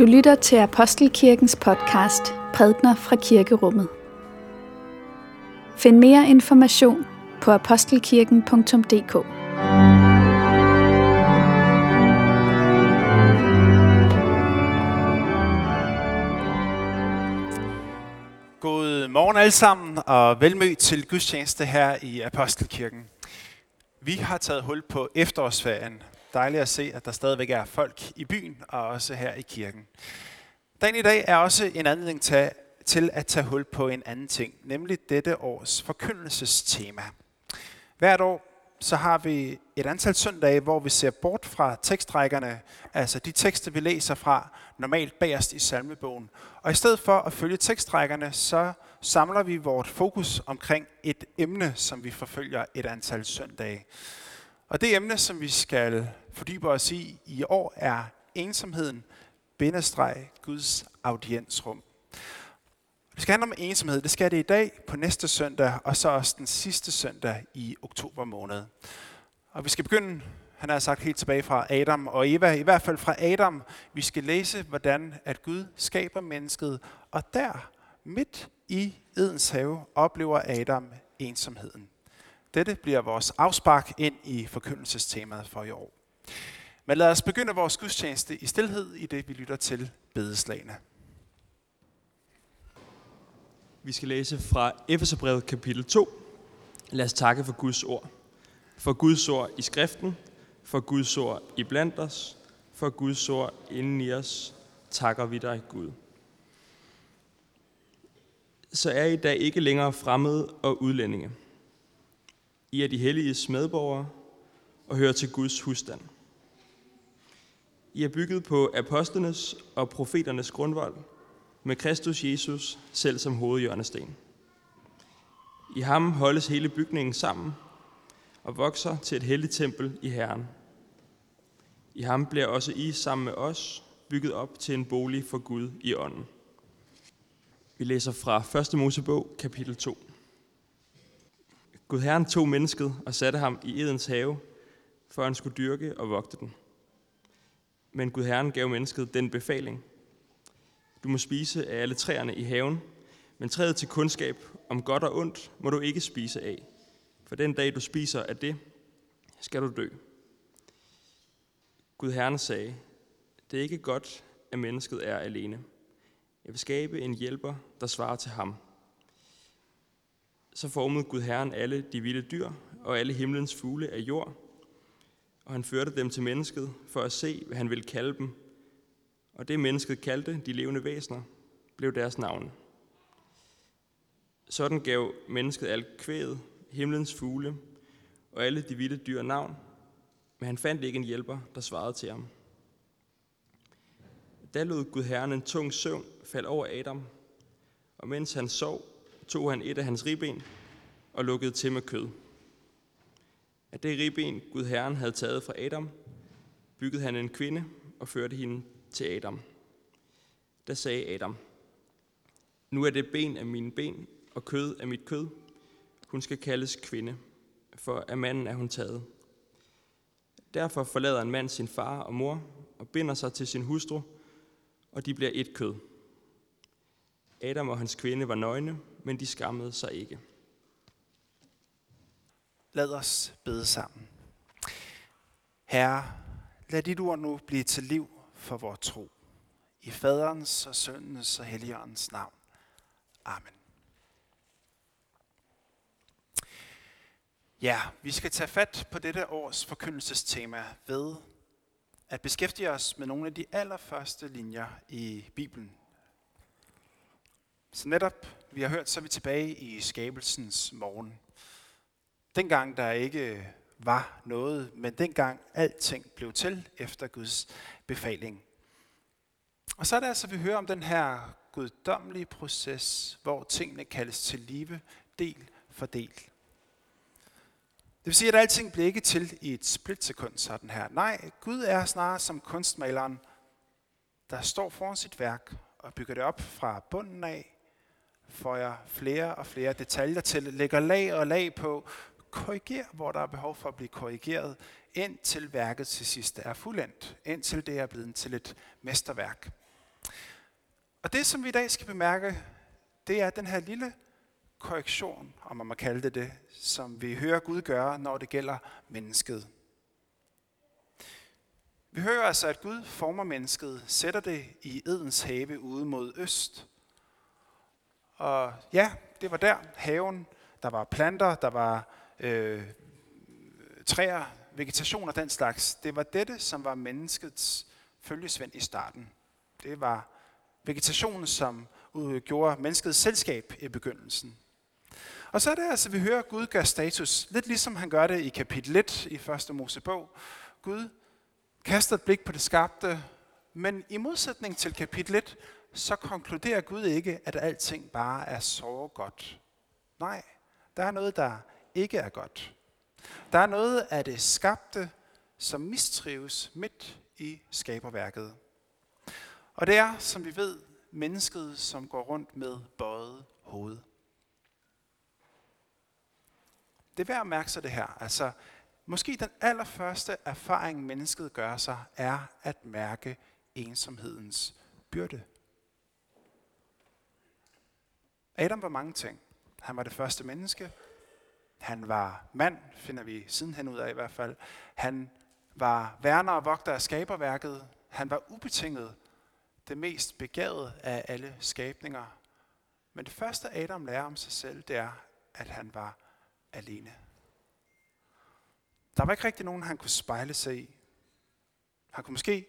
Du lytter til Apostelkirkens podcast Prædner fra Kirkerummet. Find mere information på apostelkirken.dk. God morgen alle sammen, og velmødt til gudstjeneste her i Apostelkirken. Vi har taget hul på efterårsferien. Dejligt at se, at der stadigvæk er folk i byen, og også her i kirken. Dagen i dag er også en anledning til, til at tage hul på en anden ting, nemlig dette års forkyndelsestema. Hvert år så har vi et antal søndage, hvor vi ser bort fra tekstrækkerne, altså de tekster, vi læser fra normalt bagerst i salmebogen. Og i stedet for at følge tekstrækkerne, så samler vi vores fokus omkring et emne, som vi forfølger et antal søndage. Og det emne, som vi skal fordybe os i i år, er ensomheden, bindestreg, Guds audiensrum. Det skal handle om ensomhed. Det skal det i dag, på næste søndag, og så også den sidste søndag i oktober måned. Og vi skal begynde, han har sagt helt tilbage fra Adam og Eva, i hvert fald fra Adam. Vi skal læse, hvordan at Gud skaber mennesket, og der, midt i Edens have, oplever Adam ensomheden. Dette bliver vores afspark ind i forkyndelsestemaet for i år. Men lad os begynde vores gudstjeneste i stillhed, i det vi lytter til bedeslagene. Vi skal læse fra Efeserbrevet kapitel 2. Lad os takke for Guds ord. For Guds ord i skriften, for Guds ord i blandt os, for Guds ord inden i os, takker vi dig, Gud. Så er I da ikke længere fremmede og udlændinge. I er de helliges medborgere og hører til Guds husstand. I er bygget på apostlenes og profeternes grundvold, med Kristus Jesus selv som hovedhjørnesten. I ham holdes hele bygningen sammen og vokser til et helligt tempel i Herren. I ham bliver også I sammen med os bygget op til en bolig for Gud i ånden. Vi læser fra 1. Mosebog, kapitel 2. Gud Herren tog mennesket og satte ham i Edens have, for han skulle dyrke og vogte den. Men Gud Herren gav mennesket den befaling. Du må spise af alle træerne i haven, men træet til kundskab om godt og ondt må du ikke spise af. For den dag du spiser af det, skal du dø. Gud Herren sagde, det er ikke godt, at mennesket er alene. Jeg vil skabe en hjælper, der svarer til ham. Så formede Gud Herren alle de vilde dyr og alle himlens fugle af jord, og han førte dem til mennesket for at se, hvad han ville kalde dem. Og det mennesket kaldte de levende væsener, blev deres navn. Sådan gav mennesket alt kvæget, himlens fugle og alle de vilde dyr navn, men han fandt ikke en hjælper, der svarede til ham. Da lod Gud Herren en tung søvn falde over Adam, og mens han sov, tog han et af hans ribben og lukkede til med kød. Af det ribben Gud Herren havde taget fra Adam, byggede han en kvinde og førte hende til Adam. Da sagde Adam, nu er det ben af mine ben og kød af mit kød. Hun skal kaldes kvinde, for af manden er hun taget. Derfor forlader en mand sin far og mor og binder sig til sin hustru, og de bliver et kød. Adam og hans kvinde var nøgne, men de skammede sig ikke. Lad os bede sammen. Herre, lad dit ord nu blive til liv for vores tro. I faderens og søndens og helligåndens navn. Amen. Ja, vi skal tage fat på dette års forkyndelsestema ved at beskæftige os med nogle af de allerførste linjer i Bibelen. Så netop, vi har hørt, så er vi tilbage i skabelsens morgen. Dengang der ikke var noget, men dengang alting blev til efter Guds befaling. Og så er det altså, vi hører om den her guddommelige proces, hvor tingene kaldes til live, del for del. Det vil sige, at alting bliver ikke til i et splitsekund sådan her. Nej, Gud er snarere som kunstmaleren, der står foran sit værk og bygger det op fra bunden af, føjer flere og flere detaljer til, lægger lag og lag på, korrigerer, hvor der er behov for at blive korrigeret, indtil værket til sidst er fuldendt, indtil det er blevet til et mesterværk. Og det, som vi i dag skal bemærke, det er den her lille korrektion, om man må kalde det det, som vi hører Gud gøre, når det gælder mennesket. Vi hører altså, at Gud former mennesket, sætter det i Edens have ude mod øst. Og ja, det var der, haven. Der var planter, der var øh, træer, vegetation og den slags. Det var dette, som var menneskets følgesvend i starten. Det var vegetationen, som gjorde menneskets selskab i begyndelsen. Og så er det altså, at vi hører, at Gud gør status, lidt ligesom han gør det i kapitel 1 i 1. Mosebog. Gud kaster et blik på det skabte, men i modsætning til kapitel 1, så konkluderer Gud ikke, at alting bare er så godt. Nej, der er noget, der ikke er godt. Der er noget af det skabte, som mistrives midt i skaberværket. Og det er, som vi ved, mennesket, som går rundt med bøjet hoved. Det er værd at mærke sig det her. Altså, måske den allerførste erfaring, mennesket gør sig, er at mærke ensomhedens byrde. Adam var mange ting. Han var det første menneske. Han var mand, finder vi sidenhen ud af i hvert fald. Han var værner og vogter af skaberværket. Han var ubetinget det mest begavede af alle skabninger. Men det første Adam lærer om sig selv, det er, at han var alene. Der var ikke rigtig nogen, han kunne spejle sig i. Han kunne måske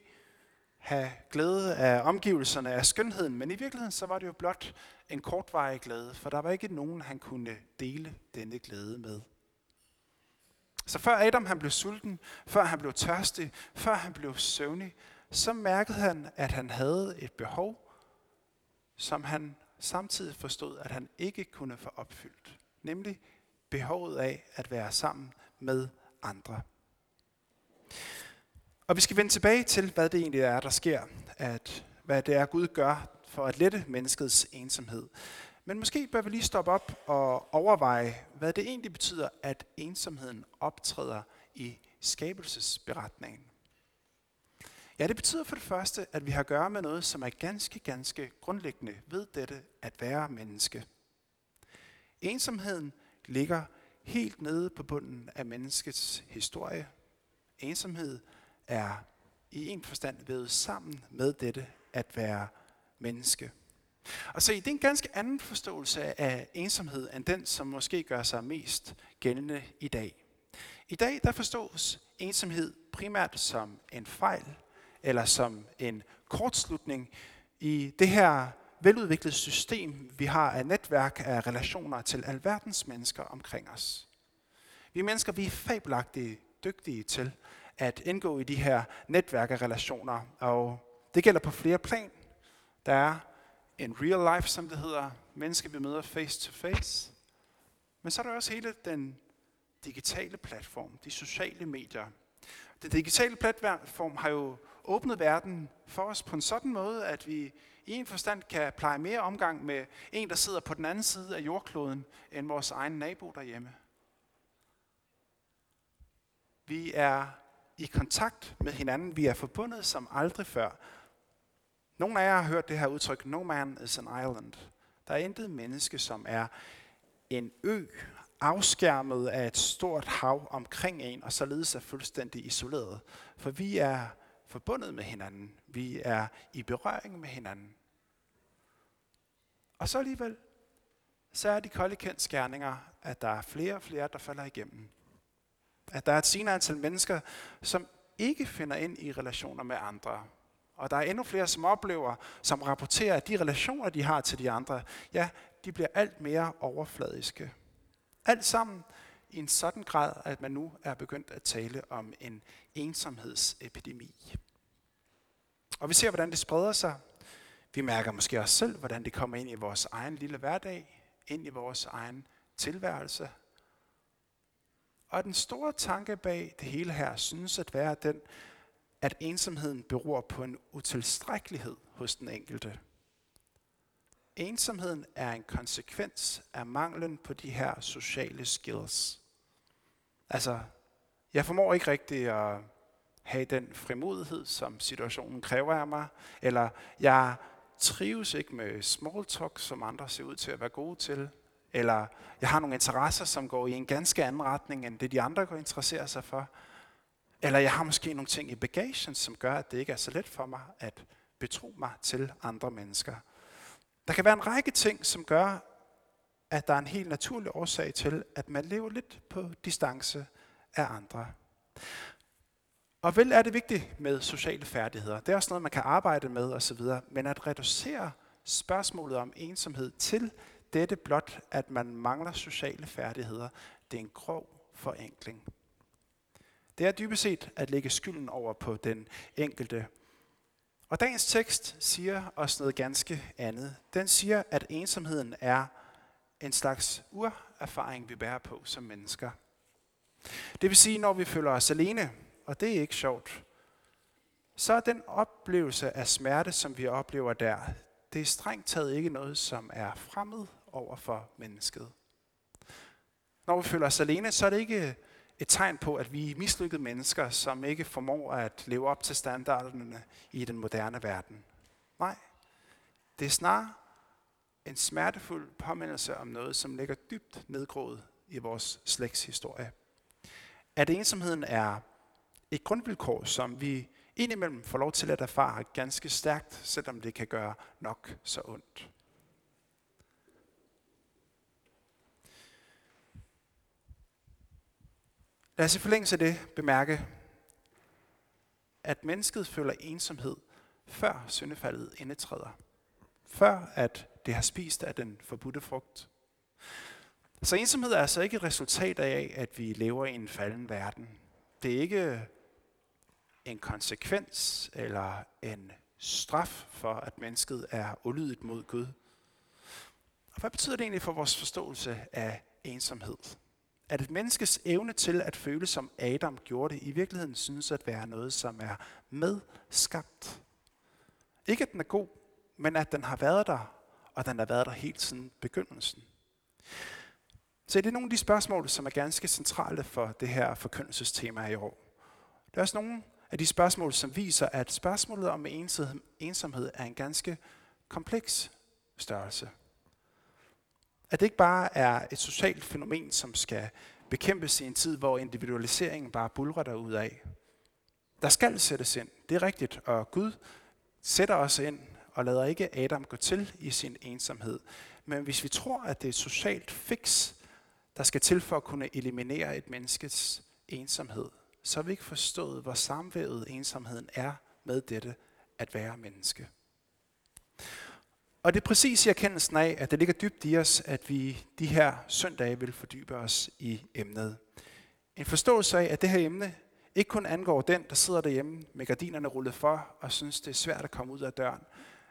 have glæde af omgivelserne, af skønheden, men i virkeligheden så var det jo blot en kortvarig glæde, for der var ikke nogen, han kunne dele denne glæde med. Så før Adam han blev sulten, før han blev tørstig, før han blev søvnig, så mærkede han, at han havde et behov, som han samtidig forstod, at han ikke kunne få opfyldt. Nemlig behovet af at være sammen med andre. Og vi skal vende tilbage til, hvad det egentlig er, der sker. At, hvad det er, Gud gør for at lette menneskets ensomhed. Men måske bør vi lige stoppe op og overveje, hvad det egentlig betyder, at ensomheden optræder i skabelsesberetningen. Ja, det betyder for det første, at vi har at gøre med noget, som er ganske, ganske grundlæggende ved dette at være menneske. Ensomheden ligger helt nede på bunden af menneskets historie. Ensomhed er i en forstand vævet sammen med dette at være menneske. Og se, det er en ganske anden forståelse af ensomhed, end den, som måske gør sig mest gældende i dag. I dag der forstås ensomhed primært som en fejl, eller som en kortslutning i det her veludviklede system, vi har af netværk af relationer til alverdens mennesker omkring os. Vi mennesker, vi er fabelagtige dygtige til at indgå i de her netværk af relationer, og det gælder på flere plan. Der er en real life, som det hedder, mennesker vi møder face to face. Men så er der også hele den digitale platform, de sociale medier. Den digitale platform har jo åbnet verden for os på en sådan måde, at vi i en forstand kan pleje mere omgang med en, der sidder på den anden side af jordkloden, end vores egen nabo derhjemme. Vi er i kontakt med hinanden. Vi er forbundet som aldrig før. Nogle af jer har hørt det her udtryk, no man is an island. Der er intet menneske, som er en ø, afskærmet af et stort hav omkring en, og således er fuldstændig isoleret. For vi er forbundet med hinanden. Vi er i berøring med hinanden. Og så alligevel, så er de kolde kendskærninger, at der er flere og flere, der falder igennem. At der er et senere antal mennesker, som ikke finder ind i relationer med andre. Og der er endnu flere, som oplever, som rapporterer, at de relationer, de har til de andre, ja, de bliver alt mere overfladiske. Alt sammen i en sådan grad, at man nu er begyndt at tale om en ensomhedsepidemi. Og vi ser, hvordan det spreder sig. Vi mærker måske også selv, hvordan det kommer ind i vores egen lille hverdag, ind i vores egen tilværelse. Og den store tanke bag det hele her synes at være den, at ensomheden beror på en utilstrækkelighed hos den enkelte. Ensomheden er en konsekvens af manglen på de her sociale skills. Altså, jeg formår ikke rigtig at have den frimodighed, som situationen kræver af mig, eller jeg trives ikke med small talk, som andre ser ud til at være gode til. Eller jeg har nogle interesser, som går i en ganske anden retning, end det de andre går interesserer sig for. Eller jeg har måske nogle ting i bagagen, som gør, at det ikke er så let for mig at betro mig til andre mennesker. Der kan være en række ting, som gør, at der er en helt naturlig årsag til, at man lever lidt på distance af andre. Og vel er det vigtigt med sociale færdigheder. Det er også noget, man kan arbejde med osv. Men at reducere spørgsmålet om ensomhed til dette blot, at man mangler sociale færdigheder, det er en grov forenkling. Det er dybest set at lægge skylden over på den enkelte. Og dagens tekst siger os noget ganske andet. Den siger, at ensomheden er en slags urerfaring, vi bærer på som mennesker. Det vil sige, når vi føler os alene, og det er ikke sjovt, så er den oplevelse af smerte, som vi oplever der, det er strengt taget ikke noget, som er fremmed over for mennesket. Når vi føler os alene, så er det ikke et tegn på, at vi er mislykkede mennesker, som ikke formår at leve op til standarderne i den moderne verden. Nej, det er snarere en smertefuld påmindelse om noget, som ligger dybt nedgroet i vores slægtshistorie. At ensomheden er et grundvilkår, som vi indimellem får lov til at erfare ganske stærkt, selvom det kan gøre nok så ondt. Lad os i forlængelse af det bemærke, at mennesket føler ensomhed, før syndefaldet indetræder. Før at det har spist af den forbudte frugt. Så ensomhed er altså ikke et resultat af, at vi lever i en falden verden. Det er ikke en konsekvens eller en straf for, at mennesket er ulydigt mod Gud. Og hvad betyder det egentlig for vores forståelse af ensomhed? At et menneskes evne til at føle som Adam gjorde det, i virkeligheden synes at være noget, som er medskabt. Ikke at den er god, men at den har været der, og den har været der helt siden begyndelsen. Så det er nogle af de spørgsmål, som er ganske centrale for det her forkyndelsestema i år. Der er også nogle af de spørgsmål, som viser, at spørgsmålet om ensomhed er en ganske kompleks størrelse. At det ikke bare er et socialt fænomen, som skal bekæmpes i en tid, hvor individualiseringen bare bulrer ud af. Der skal sættes ind, det er rigtigt, og Gud sætter os ind og lader ikke Adam gå til i sin ensomhed. Men hvis vi tror, at det er et socialt fix, der skal til for at kunne eliminere et menneskes ensomhed, så har vi ikke forstået, hvor samvævet ensomheden er med dette at være menneske. Og det er præcis i erkendelsen af, at det ligger dybt i os, at vi de her søndage vil fordybe os i emnet. En forståelse af, at det her emne ikke kun angår den, der sidder derhjemme med gardinerne rullet for og synes, det er svært at komme ud af døren,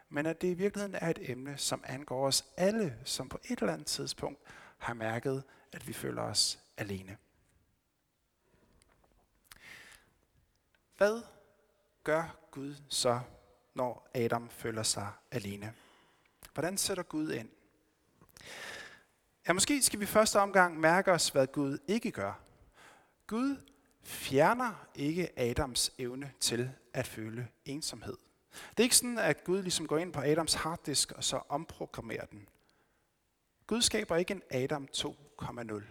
men at det i virkeligheden er et emne, som angår os alle, som på et eller andet tidspunkt har mærket, at vi føler os alene. Hvad gør Gud så, når Adam føler sig alene? Hvordan sætter Gud ind? Ja, måske skal vi første omgang mærke os, hvad Gud ikke gør. Gud fjerner ikke Adams evne til at føle ensomhed. Det er ikke sådan, at Gud ligesom går ind på Adams harddisk og så omprogrammerer den. Gud skaber ikke en Adam 2,0.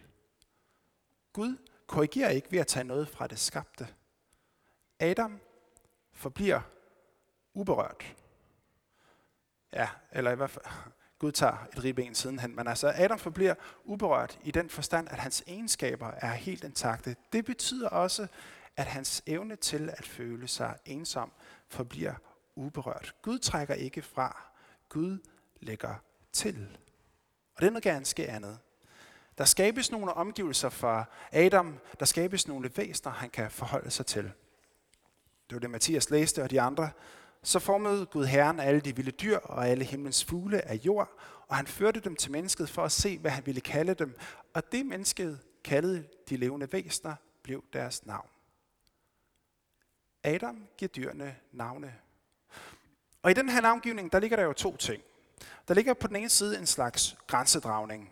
Gud korrigerer ikke ved at tage noget fra det skabte. Adam forbliver uberørt. Ja, eller i hvert fald, Gud tager et ribben sidenhen, men altså Adam forbliver uberørt i den forstand, at hans egenskaber er helt intakte. Det betyder også, at hans evne til at føle sig ensom forbliver uberørt. Gud trækker ikke fra. Gud lægger til. Og det er noget ganske andet. Der skabes nogle omgivelser for Adam. Der skabes nogle væsener, han kan forholde sig til. Det var det, Mathias læste, og de andre. Så formede Gud Herren alle de vilde dyr og alle himlens fugle af jord, og han førte dem til mennesket for at se, hvad han ville kalde dem. Og det mennesket kaldede de levende væsener, blev deres navn. Adam giver dyrene navne. Og i den her navngivning, der ligger der jo to ting. Der ligger på den ene side en slags grænsedragning.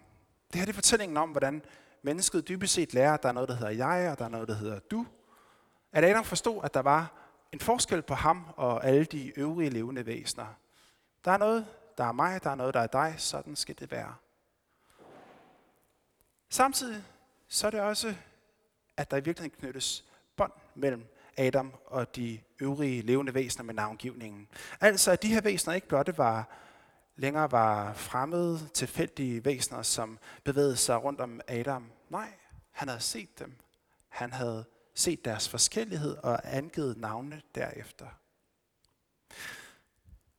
Det her det er fortællingen om, hvordan mennesket dybest set lærer, at der er noget, der hedder jeg, og der er noget, der hedder du. At Adam forstod, at der var en forskel på ham og alle de øvrige levende væsener. Der er noget, der er mig, der er noget, der er dig, sådan skal det være. Samtidig så er det også, at der i virkeligheden knyttes bånd mellem Adam og de øvrige levende væsener med navngivningen. Altså at de her væsener ikke blot var længere var fremmede, tilfældige væsener, som bevægede sig rundt om Adam. Nej, han havde set dem. Han havde set deres forskellighed og angivet navne derefter.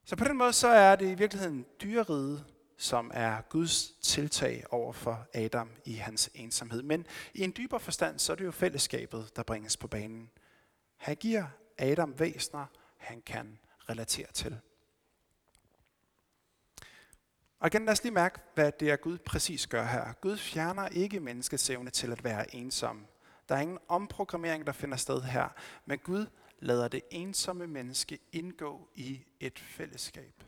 Så på den måde så er det i virkeligheden dyreriget, som er Guds tiltag over for Adam i hans ensomhed. Men i en dybere forstand, så er det jo fællesskabet, der bringes på banen. Han giver Adam væsner, han kan relatere til. Og igen, lad os lige mærke, hvad det er Gud præcis gør her. Gud fjerner ikke menneskets evne til at være ensom. Der er ingen omprogrammering, der finder sted her, men Gud lader det ensomme menneske indgå i et fællesskab.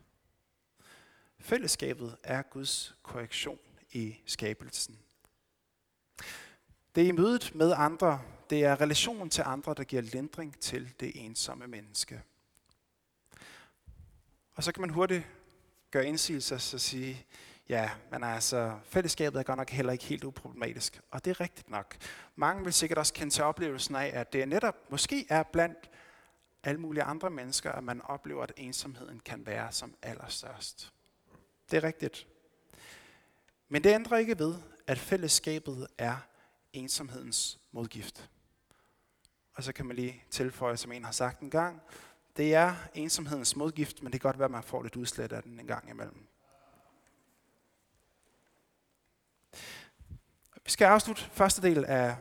Fællesskabet er Guds korrektion i skabelsen. Det er i mødet med andre, det er relationen til andre, der giver lindring til det ensomme menneske. Og så kan man hurtigt gøre indsigelser og sige, ja, men altså, fællesskabet er godt nok heller ikke helt uproblematisk. Og det er rigtigt nok. Mange vil sikkert også kende til oplevelsen af, at det netop måske er blandt alle mulige andre mennesker, at man oplever, at ensomheden kan være som allerstørst. Det er rigtigt. Men det ændrer ikke ved, at fællesskabet er ensomhedens modgift. Og så kan man lige tilføje, som en har sagt en gang, det er ensomhedens modgift, men det kan godt være, at man får lidt udslæt af den en gang imellem. Vi skal afslutte første del af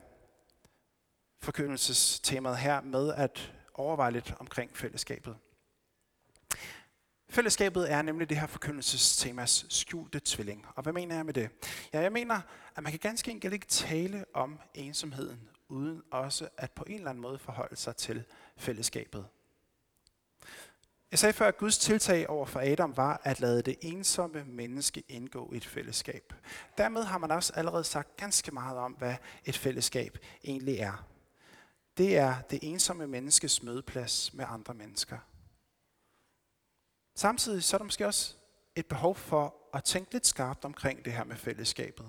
forkyndelsestemaet her med at overveje lidt omkring fællesskabet. Fællesskabet er nemlig det her forkyndelsestemas skjulte tvilling. Og hvad mener jeg med det? Ja, jeg mener, at man kan ganske enkelt ikke tale om ensomheden, uden også at på en eller anden måde forholde sig til fællesskabet. Jeg sagde før, at Guds tiltag over for Adam var at lade det ensomme menneske indgå i et fællesskab. Dermed har man også allerede sagt ganske meget om, hvad et fællesskab egentlig er. Det er det ensomme menneskes mødeplads med andre mennesker. Samtidig så er der måske også et behov for at tænke lidt skarpt omkring det her med fællesskabet.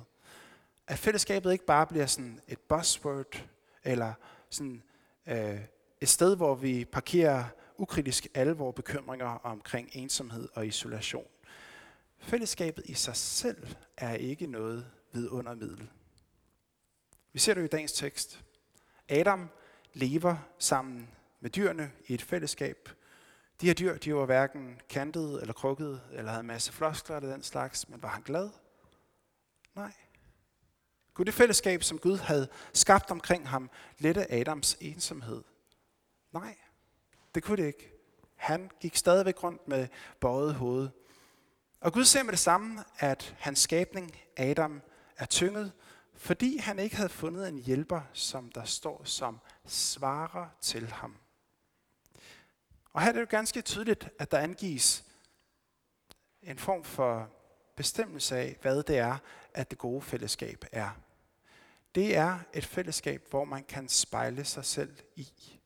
At fællesskabet ikke bare bliver sådan et buzzword, eller sådan øh, et sted, hvor vi parkerer ukritisk alle vores bekymringer omkring ensomhed og isolation. Fællesskabet i sig selv er ikke noget vidundermiddel. Vi ser det i dagens tekst. Adam lever sammen med dyrene i et fællesskab. De her dyr, de var hverken kantede eller krukkede, eller havde en masse floskler eller den slags, men var han glad? Nej. Gud det fællesskab, som Gud havde skabt omkring ham, lette Adams ensomhed? Nej. Det kunne det ikke. Han gik stadigvæk rundt med bøjet hoved. Og Gud ser med det samme, at hans skabning, Adam, er tynget, fordi han ikke havde fundet en hjælper, som der står som svarer til ham. Og her er det jo ganske tydeligt, at der angives en form for bestemmelse af, hvad det er, at det gode fællesskab er. Det er et fællesskab, hvor man kan spejle sig selv i.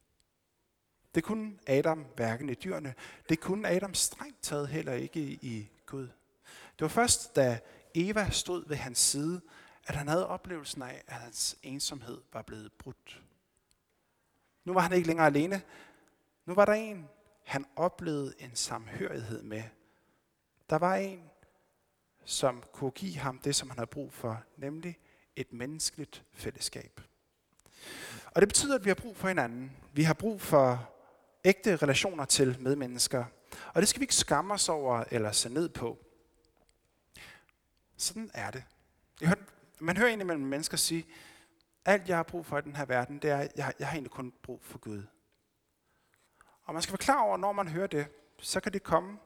Det kunne Adam hverken i dyrene. Det kunne Adam strengt taget heller ikke i Gud. Det var først, da Eva stod ved hans side, at han havde oplevelsen af, at hans ensomhed var blevet brudt. Nu var han ikke længere alene. Nu var der en, han oplevede en samhørighed med. Der var en, som kunne give ham det, som han havde brug for, nemlig et menneskeligt fællesskab. Og det betyder, at vi har brug for hinanden. Vi har brug for ægte relationer til medmennesker. Og det skal vi ikke skamme os over eller se ned på. Sådan er det. Jeg hørte, man hører indimellem mennesker sige, alt jeg har brug for i den her verden, det er, at jeg, jeg har egentlig kun brug for Gud. Og man skal være klar over, når man hører det, så kan det komme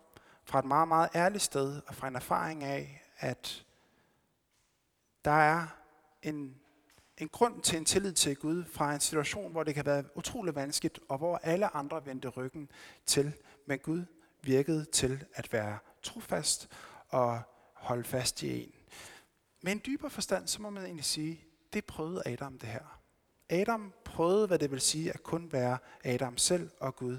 fra et meget, meget ærligt sted, og fra en erfaring af, at der er en en grund til en tillid til Gud fra en situation, hvor det kan være utrolig vanskeligt, og hvor alle andre vendte ryggen til, men Gud virkede til at være trofast og holde fast i en. Med en dybere forstand, så må man egentlig sige, det prøvede Adam det her. Adam prøvede, hvad det vil sige at kun være Adam selv og Gud.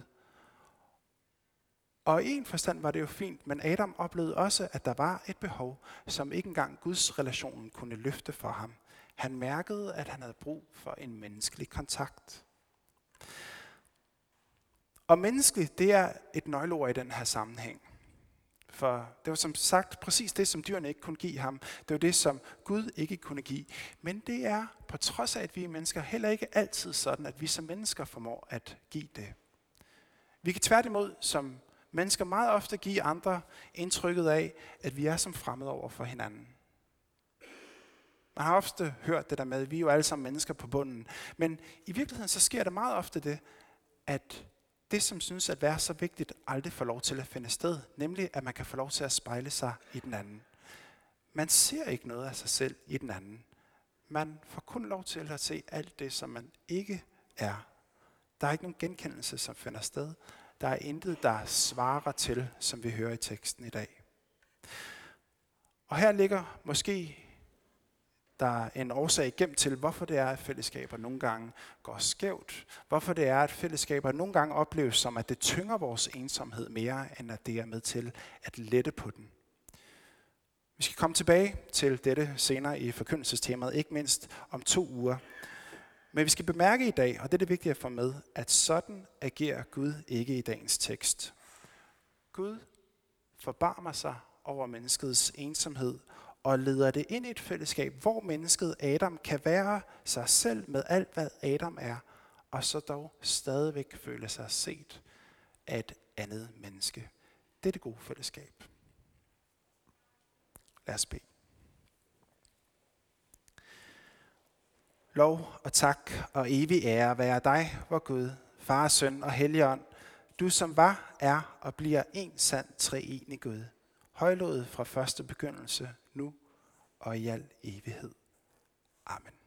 Og i en forstand var det jo fint, men Adam oplevede også, at der var et behov, som ikke engang Guds relationen kunne løfte for ham. Han mærkede, at han havde brug for en menneskelig kontakt. Og menneskeligt, det er et nøgleord i den her sammenhæng. For det var som sagt præcis det, som dyrene ikke kunne give ham. Det var det, som Gud ikke kunne give. Men det er, på trods af, at vi er mennesker, heller ikke altid sådan, at vi som mennesker formår at give det. Vi kan tværtimod som mennesker meget ofte give andre indtrykket af, at vi er som fremmede over for hinanden. Man har ofte hørt det der med, at vi er jo alle sammen mennesker på bunden. Men i virkeligheden så sker der meget ofte det, at det, som synes at være så vigtigt, aldrig får lov til at finde sted. Nemlig, at man kan få lov til at spejle sig i den anden. Man ser ikke noget af sig selv i den anden. Man får kun lov til at se alt det, som man ikke er. Der er ikke nogen genkendelse, som finder sted. Der er intet, der svarer til, som vi hører i teksten i dag. Og her ligger måske der er en årsag gemt til, hvorfor det er, at fællesskaber nogle gange går skævt. Hvorfor det er, at fællesskaber nogle gange opleves som, at det tynger vores ensomhed mere, end at det er med til at lette på den. Vi skal komme tilbage til dette senere i forkyndelsestemaet, ikke mindst om to uger. Men vi skal bemærke i dag, og det er det vigtige at få med, at sådan agerer Gud ikke i dagens tekst. Gud forbarmer sig over menneskets ensomhed og leder det ind i et fællesskab, hvor mennesket Adam kan være sig selv med alt, hvad Adam er, og så dog stadigvæk føle sig set af et andet menneske. Det er det gode fællesskab. Lad os bede. Lov og tak og evig ære være dig, vor Gud, Far, Søn og Helligånd, du som var, er og bliver en sand treenig Gud, højlået fra første begyndelse, nu og i al evighed. Amen.